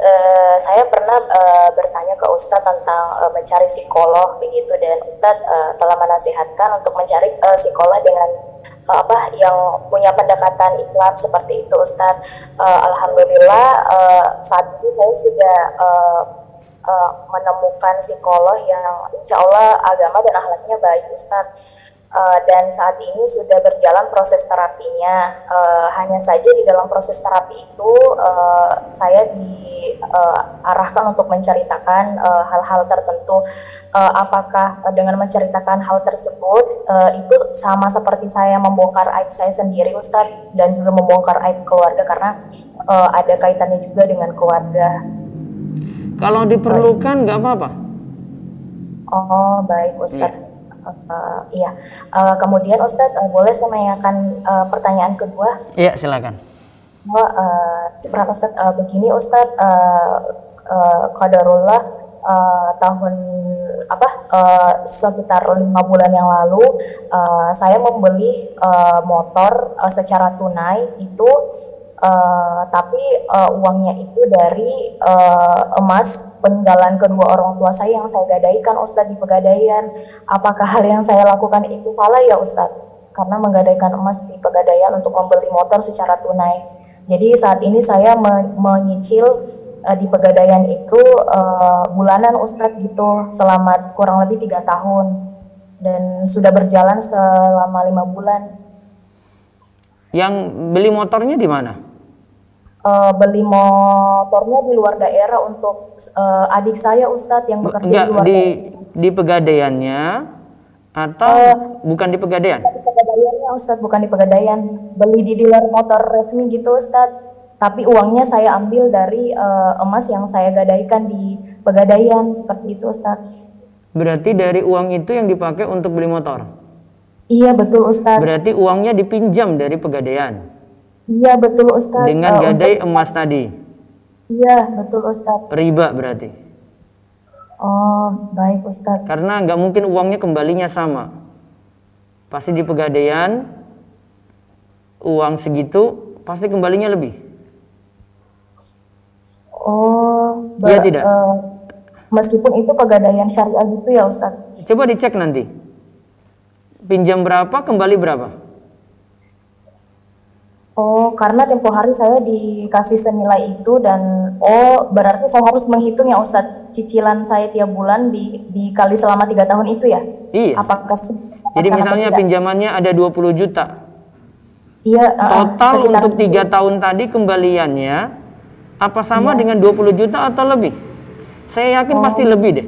Uh, saya pernah uh, bertanya ke Ustadz tentang uh, mencari psikolog begitu dan Ustadz uh, telah menasihatkan untuk mencari uh, psikolog dengan uh, apa yang punya pendekatan Islam seperti itu Ustadz. Uh, Alhamdulillah uh, saat ini saya sudah uh, uh, menemukan psikolog yang insya Allah agama dan akhlaknya baik Ustadz uh, dan saat ini sudah berjalan proses terapinya. Uh, hanya saja di dalam proses terapi itu uh, saya diarahkan uh, untuk menceritakan hal-hal uh, tertentu. Uh, apakah dengan menceritakan hal tersebut uh, itu sama seperti saya membongkar aib saya sendiri, Ustadz, dan juga membongkar aib keluarga karena uh, ada kaitannya juga dengan keluarga. Kalau diperlukan nggak apa-apa. Oh baik Ustadz. Uh, iya. Uh, kemudian Ustadz uh, boleh saya menanyakan uh, pertanyaan kedua? Iya silakan. Oh, uh, Ustadz uh, begini Ustadz uh, uh, Qadarullah uh, tahun apa uh, sekitar lima bulan yang lalu uh, saya membeli uh, motor uh, secara tunai itu uh, tapi uh, uangnya itu dari uh, emas peninggalan kedua orang tua saya yang saya gadaikan Ustadz di pegadaian. Apakah hal yang saya lakukan itu salah ya Ustadz? Karena menggadaikan emas di pegadaian untuk membeli motor secara tunai. Jadi saat ini saya me menyicil uh, di pegadaian itu uh, bulanan Ustadz gitu selama kurang lebih tiga tahun dan sudah berjalan selama lima bulan. Yang beli motornya di mana? Uh, beli motornya di luar daerah untuk uh, adik saya Ustadz yang bekerja Enggak, di luar di, di pegadaiannya atau uh, bukan di pegadaian? Di pegadaiannya Ustadz bukan di pegadaian beli di dealer motor resmi gitu Ustadz tapi uangnya saya ambil dari uh, emas yang saya gadaikan di pegadaian seperti itu Ustadz Berarti dari uang itu yang dipakai untuk beli motor? Iya betul Ustadz Berarti uangnya dipinjam dari pegadaian? Iya betul Ustaz. Dengan uh, gadai emas tadi. Iya betul Ustaz. Riba berarti. Oh baik Ustaz. Karena nggak mungkin uangnya kembalinya sama. Pasti di pegadaian uang segitu pasti kembalinya lebih. Oh. Iya tidak. Uh, meskipun itu pegadaian syariah gitu ya Ustaz. Coba dicek nanti. Pinjam berapa, kembali berapa? Oh, karena tempo hari saya dikasih senilai itu dan oh berarti saya harus menghitung ya Ustadz cicilan saya tiap bulan di dikali selama tiga tahun itu ya? Iya. Apakah Jadi misalnya pinjamannya ada 20 juta. Iya. Uh, Total untuk tiga tahun tadi kembaliannya Apa sama dengan 20 juta atau lebih? Saya yakin pasti lebih deh.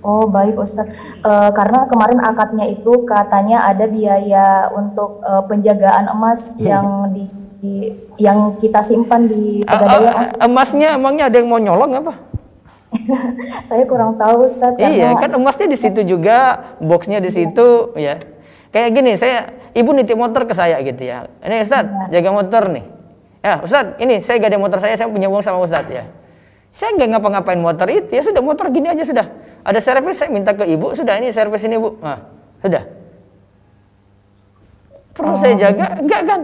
Oh baik Ustadz, Eh, karena kemarin akadnya itu katanya ada biaya untuk eh, penjagaan emas yang di, di- yang kita simpan di pegadaian. Ustadz. emasnya emangnya ada yang mau nyolong apa? Saya kurang tahu Ustadz Iya, kan emasnya di situ juga, boxnya di situ, ya. Kayak gini, saya ibu nitip motor ke saya gitu ya. Ini Ustad, jaga motor nih. Ya, Ustad, ini saya gak ada motor saya, saya punya uang sama Ustad ya. Saya nggak ngapa-ngapain motor itu, ya sudah motor gini aja sudah. Ada servis saya minta ke ibu, sudah ini servis ini bu, nah, sudah. Perlu saya jaga, enggak kan?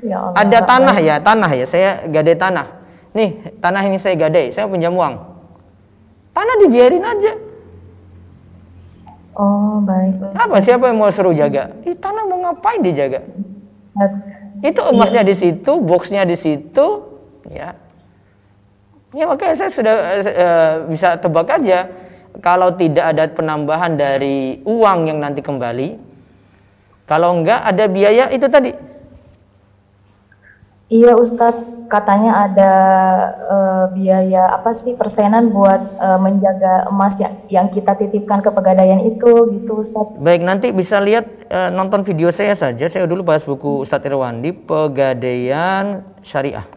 ya Allah. Ada tanah ya, tanah ya. Saya gadai tanah. Nih, tanah ini saya gadai, saya pinjam uang. Tanah dibiarin aja. Oh baik. Apa siapa yang mau suruh jaga? Ih, tanah mau ngapain dijaga? Itu emasnya di situ, boxnya di situ, ya. Ya makanya saya sudah eh, bisa tebak aja kalau tidak ada penambahan dari uang yang nanti kembali, kalau enggak ada biaya itu tadi. Iya Ustadz, katanya ada eh, biaya apa sih persenan buat eh, menjaga emas yang, yang kita titipkan ke pegadaian itu gitu Ustadz. Baik, nanti bisa lihat eh, nonton video saya saja. Saya dulu bahas buku Ustadz Irwandi Pegadaian Syariah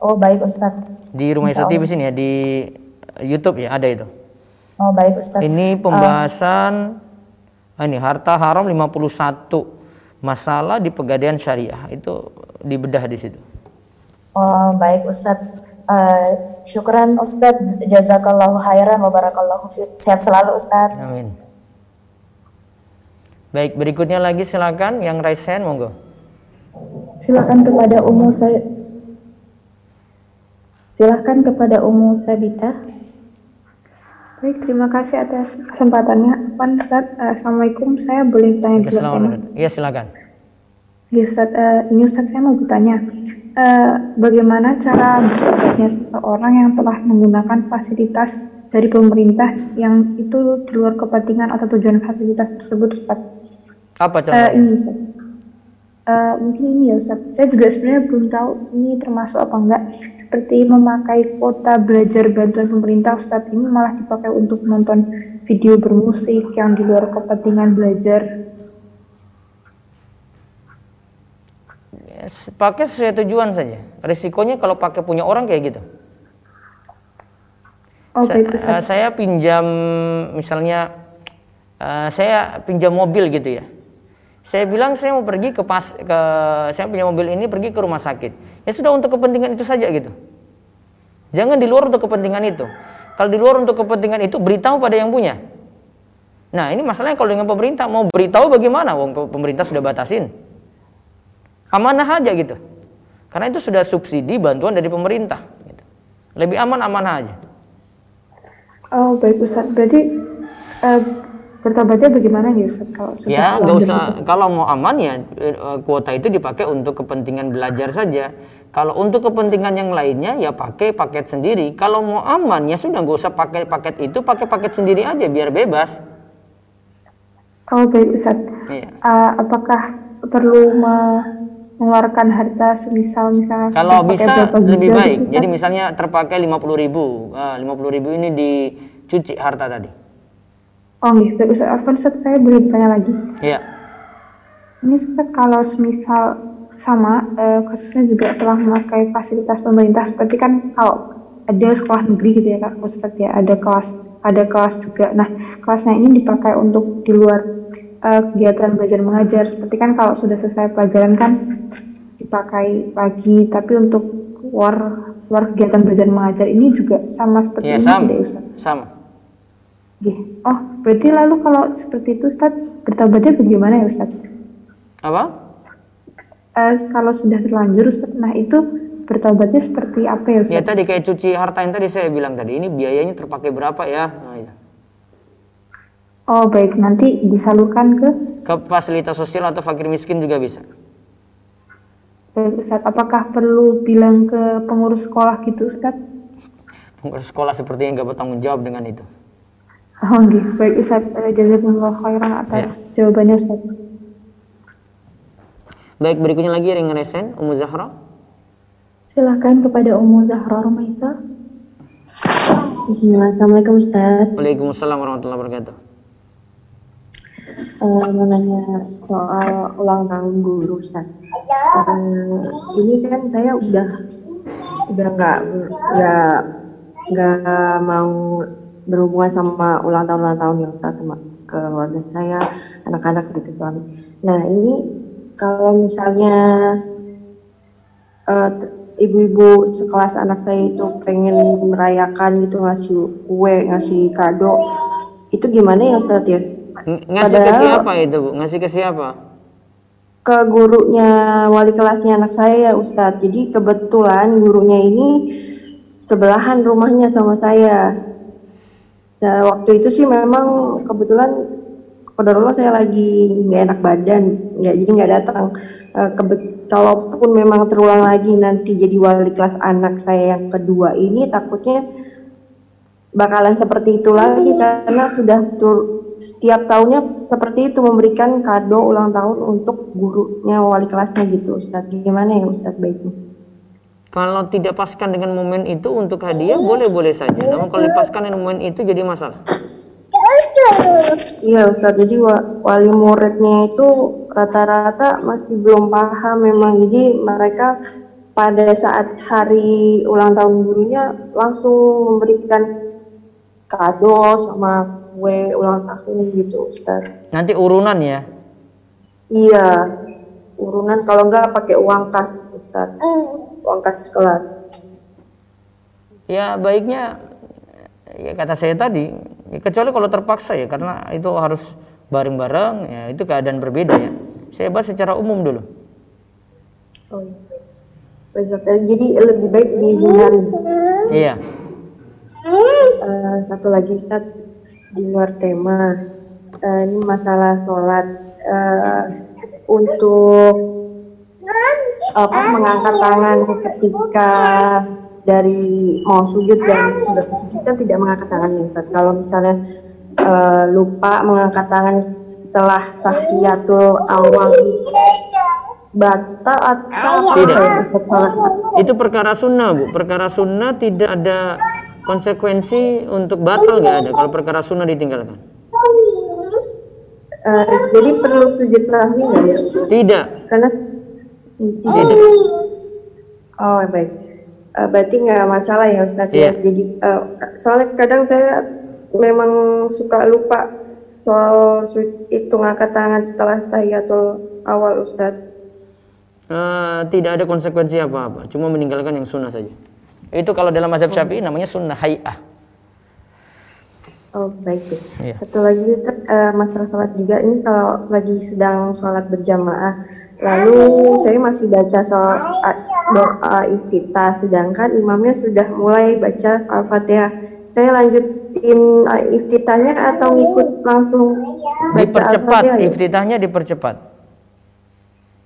Oh baik Ustadz. di Rumah Isa Insya TV sini ya di YouTube ya ada itu. Oh baik Ustadz. Ini pembahasan ah, ini harta haram 51 masalah di pegadaian syariah itu dibedah di situ. Oh baik Ustadz. Eh, syukran Ustadz, jazakallahu khairan wa barakallahu fiik. Sehat selalu Ustadz. Amin. Baik, berikutnya lagi silakan yang raise hand monggo. Silakan kepada Umu saya. Silakan kepada Umu Sabita. Baik, terima kasih atas kesempatannya. Pan Ustaz, eh, Assalamualaikum. Saya boleh tanya dulu. Iya silakan. Ya, Ustaz, eh, ini Ustaz saya mau bertanya. eh, bagaimana cara bertobatnya seseorang yang telah menggunakan fasilitas dari pemerintah yang itu di luar kepentingan atau tujuan fasilitas tersebut, Ustaz? Apa contohnya? ini Ustaz. Eh, mungkin ini ya Ustaz. Saya juga sebenarnya belum tahu ini termasuk apa enggak. Seperti memakai kuota belajar bantuan pemerintah Ustaz ini malah dipakai untuk menonton video bermusik yang di luar kepentingan belajar. Ya, Pakai sesuai tujuan saja. Risikonya kalau pakai punya orang kayak gitu. Oh Sa- baik Ustaz. eh, saya pinjam misalnya eh, saya pinjam mobil gitu ya. Saya bilang saya mau pergi ke pas ke saya punya mobil ini pergi ke rumah sakit. Ya sudah untuk kepentingan itu saja gitu. Jangan di luar untuk kepentingan itu. Kalau di luar untuk kepentingan itu beritahu pada yang punya. Nah ini masalahnya kalau dengan pemerintah mau beritahu bagaimana? Wong pe- pemerintah sudah batasin. Amanah aja gitu. Karena itu sudah subsidi bantuan dari pemerintah. Gitu. Lebih aman amanah aja. Oh baik Ustaz. Berarti bertobatnya bagaimana ya Ustaz kalau sudah Ya, nggak usah. gitu? Kalau mau aman ya eh, kuota itu dipakai untuk kepentingan belajar saja. Kalau untuk kepentingan yang lainnya ya pakai paket sendiri. Kalau mau aman ya sudah nggak usah pakai paket itu, pakai paket sendiri aja biar bebas. Oh baik Ustaz. Iya. Eh, apakah perlu me- mengeluarkan harta semisal misalnya Kalau bisa lebih baik. gitu, Ustaz? Jadi misalnya terpakai 50.000 ribu, lima puluh ribu ini dicuci harta tadi. Oh baik Ustaz. Ustaz, saya boleh bertanya lagi. Iya. Ini Ustaz kalau semisal sama eh, kasusnya juga telah memakai fasilitas pemerintah seperti kan kalau ada sekolah negeri gitu ya Kak Ustaz ya, ada kelas ada kelas juga. Nah, kelasnya ini dipakai untuk di luar eh, kegiatan belajar mengajar. Seperti kan kalau sudah selesai pelajaran kan dipakai lagi, tapi untuk luar luar kegiatan belajar mengajar ini juga sama seperti Iya ini sama. tidak Ustaz? Sama. Oh, berarti lalu kalau seperti itu Ustaz, bertobatnya bagaimana ya Ustaz? Apa? Eh, kalau sudah terlanjur Ustaz, nah itu bertobatnya seperti apa ya Ustaz? Ya tadi kayak cuci harta yang tadi saya bilang tadi. Ini biayanya terpakai berapa ya? Nah, itu. Oh baik, nanti disalurkan ke Ke fasilitas sosial atau fakir miskin juga bisa. baik Ustaz. Apakah perlu bilang ke pengurus sekolah gitu Ustaz? Pengurus sekolah sepertinya nggak bertanggung jawab dengan itu. Oh gitu. Baik Ustaz, Eh, jazakumullah khairan atas jawabannya Ustaz. Baik, berikutnya lagi yang resen, Ummu Zahra. Silakan kepada Ummu Zahra Rumaisa. Bismillah. Assalamualaikum Ustaz. Waalaikumsalam warahmatullahi wabarakatuh. Uh, mau nanya soal ulang tahun guru Ustaz. Uh, ini kan saya udah udah nggak nggak nggak mau berhubungan sama ulang tahun ulang tahun yang sama keluarga saya, anak-anak gitu suami. Nah ini kalau misalnya uh, ibu-ibu sekelas anak saya itu pengen merayakan gitu ngasih kue, ngasih kado, itu gimana ya Ustaz ya? Ng- Ngasih ke Padahal- siapa itu, Bu? Ngasih ke siapa? Ke gurunya wali kelasnya anak saya ya Ustadz. Jadi kebetulan gurunya ini sebelahan rumahnya sama saya. Nah, waktu itu sih memang kebetulan Kodarullah saya lagi nggak enak badan, nggak jadi nggak datang. Eh, kebe- kalaupun memang terulang lagi nanti jadi wali kelas anak saya yang kedua ini takutnya bakalan seperti itu lagi karena sudah tur- setiap tahunnya seperti itu memberikan kado ulang tahun untuk gurunya wali kelasnya gitu Ustadz. Gimana ya Ustadz baiknya? Kalau tidak paskan dengan momen itu untuk hadiah boleh-boleh saja. Namun kalau dipaskan dengan momen itu jadi masalah. Iya Ustadz, jadi wa- wali muridnya itu rata-rata masih belum paham memang. Jadi mereka pada saat hari ulang tahun gurunya langsung memberikan kado sama kue ulang tahun gitu Ustadz. Nanti urunan ya. Iya, urunan kalau enggak pakai uang kas Ustadz. Uang kas kelas. Ya baiknya ya kata saya tadi, ya, kecuali kalau terpaksa ya karena itu harus bareng-bareng ya itu keadaan berbeda ya. Saya bahas secara umum dulu. Oh iya. Ustadz. Jadi lebih baik dihindari. Iya. Eh, satu lagi Ustaz di luar tema Eh, ini masalah sholat Eh, untuk apa mengangkat tangan ketika dari mau sujud dan sudah sujud kan tidak mengangkat tangan nih Ustaz. Kalau misalnya eh, lupa mengangkat tangan setelah tahiyatul awal batal atau Tidak. Itu perkara sunnah bu. Perkara sunnah tidak ada konsekuensi untuk batal nggak ada kalau perkara sunnah ditinggalkan. Eh, jadi perlu sujud sahwi nggak ya? Tidak. Karena tidak. Oh baik. Eh, berarti nggak masalah ya Ustadz Iya. ya. Jadi eh, soalnya kadang saya memang suka lupa soal itu ngangkat tangan setelah tahiyatul awal Ustadz. Eh, tidak ada konsekuensi apa-apa, cuma meninggalkan yang sunnah saja. Itu kalau dalam mazhab Syafi'i namanya sunnah hay'ah. Oh baik. baik. Iya. Satu lagi Ustadz eh, masalah sholat juga ini kalau lagi sedang sholat berjamaah, lalu saya masih baca soal a- doa iftitah, sedangkan imamnya sudah mulai baca al-fatihah. Saya lanjutin iftitahnya atau ngikut langsung baca Dipercepat, al-fatihah? ya? iftitahnya dipercepat.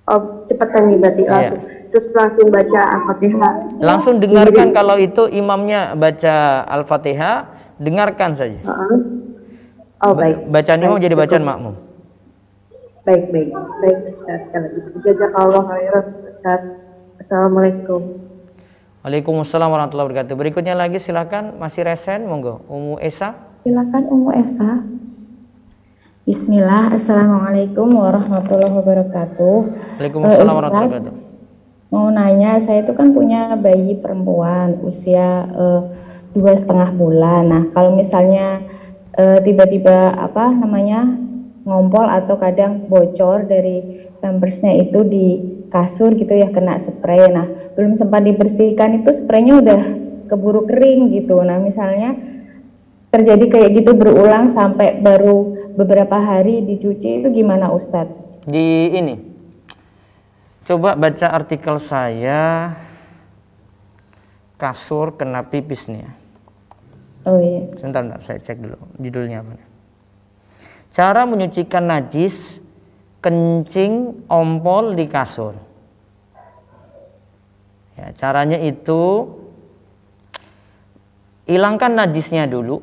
Oh cepetan nih berarti Iya. langsung, terus langsung baca al-fatihah. Langsung dengarkan kalau itu imamnya baca Al-Fatihah, dengarkan saja. Heeh. Oh baik. Bacaan imam jadi bacaan cukup. makmum. Baik baik baik Ustaz kalau gitu. Jazakallah khairan Ustaz. Assalamualaikum. Waalaikumsalam warahmatullahi wabarakatuh. Berikutnya lagi silakan masih resen monggo Umu Esa. Silakan Ummu Esa. Bismillah, Assalamualaikum warahmatullahi wabarakatuh. Waalaikumsalam Eh, warahmatullahi wabarakatuh. Mau nanya, saya itu kan punya bayi perempuan usia eh, dua setengah bulan. Nah, kalau misalnya eh, tiba-tiba apa namanya ngompol atau kadang bocor dari pampersnya itu di kasur gitu ya kena spray. Nah, belum sempat dibersihkan itu spraynya udah keburu kering gitu. Nah, misalnya terjadi kayak gitu berulang sampai baru beberapa hari dicuci itu gimana Ustadz? Di ini. Coba baca artikel saya kasur kena pipis ya. Oh iya. Sebentar, bentar, saya cek dulu judulnya apa. Cara menyucikan najis kencing ompol di kasur. Ya, caranya itu hilangkan najisnya dulu.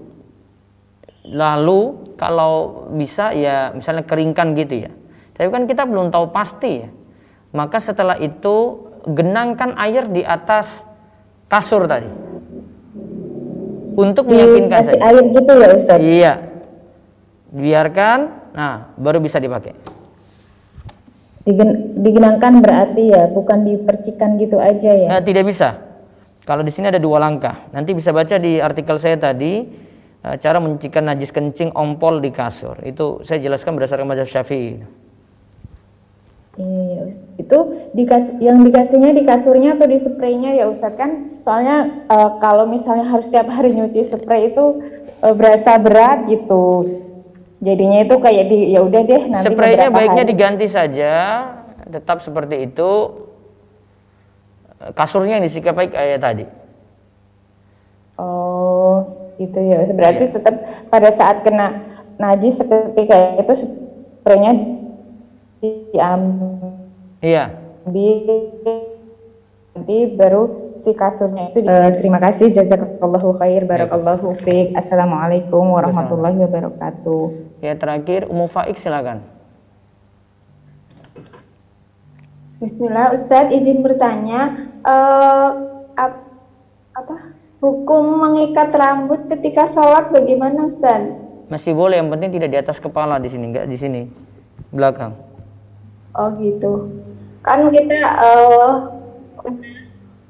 Lalu kalau bisa ya misalnya keringkan gitu ya. Tapi kan kita belum tahu pasti ya. Maka setelah itu genangkan air di atas kasur tadi. Untuk meyakinkan Dikasih saja. air gitu ya Ustaz? Iya. Biarkan, nah baru bisa dipakai. Digen- digenangkan berarti ya, bukan dipercikan gitu aja ya? Nah, tidak bisa. Kalau di sini ada dua langkah. Nanti bisa baca di artikel saya tadi eh, cara menyucikan najis kencing ompol di kasur. Itu saya jelaskan berdasarkan mazhab Syafi'i. Iya, iya, itu dikas yang dikasihnya di kasurnya atau di spraynya ya Ustadz kan? Soalnya eh, kalau misalnya harus setiap hari nyuci spray itu eh, berasa berat gitu. Jadinya itu kayak di ya udah deh nanti Spraynya baiknya hari. diganti saja, tetap seperti itu. Kasurnya yang disikat baik kayak tadi. Oh, itu ya. Berarti Iya. tetap pada saat kena najis seketika itu spraynya diambil Iya. nanti baru si kasurnya itu. Eh, terima kasih jazakallahu khair barakallahu fiik. Assalamualaikum warahmatullahi wabarakatuh. Ya terakhir Ummu Faik silakan. Bismillah, Ustadz izin bertanya, eh, ap- apa hukum mengikat rambut ketika sholat bagaimana Ustadz? Masih boleh, yang penting tidak di atas kepala di sini, enggak di sini. Belakang. Oh gitu. Kan kita eh,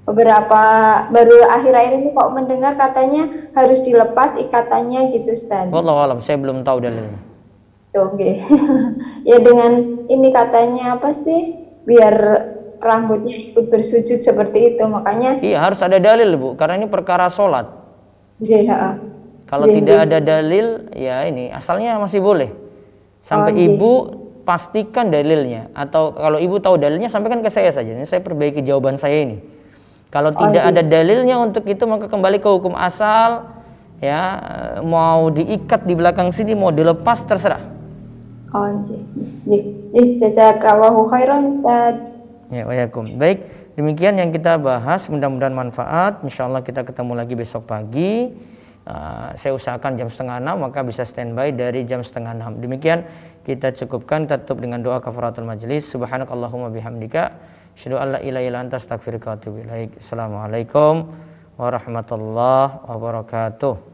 beberapa baru akhir-akhir ini kok mendengar katanya harus dilepas ikatannya gitu Ustadz. Wallahu alam, saya belum tahu dalilnya. Tuh, oke. ya dengan ini katanya apa sih? Biar rambutnya ikut bersujud seperti itu, makanya Iya, harus ada dalil, Bu, karena ini perkara sholat. ya, Kalau Iya, tidak iya. ada dalil, ya ini asalnya masih boleh. Sampai Oh, iya. ibu pastikan dalilnya atau kalau ibu tahu dalilnya sampaikan ke saya saja. Ini saya perbaiki jawaban saya ini. Kalau Oh, tidak ada dalilnya untuk itu maka kembali ke hukum asal ya mau diikat di belakang sini mau dilepas terserah. Oh, jazakallahu khairan. Ya, wayakum. Baik, demikian yang kita bahas. Mudah-mudahan manfaat. Insya Allah kita ketemu lagi besok pagi. Uh, saya usahakan jam setengah enam, maka bisa standby dari jam setengah enam. Demikian kita cukupkan. Kita tutup dengan doa kafaratul majlis. Subhanakallahumma bihamdika. Asyhadu an la ilaha illa anta astaghfiruka wa atubu ilaik. Assalamualaikum warahmatullahi wabarakatuh.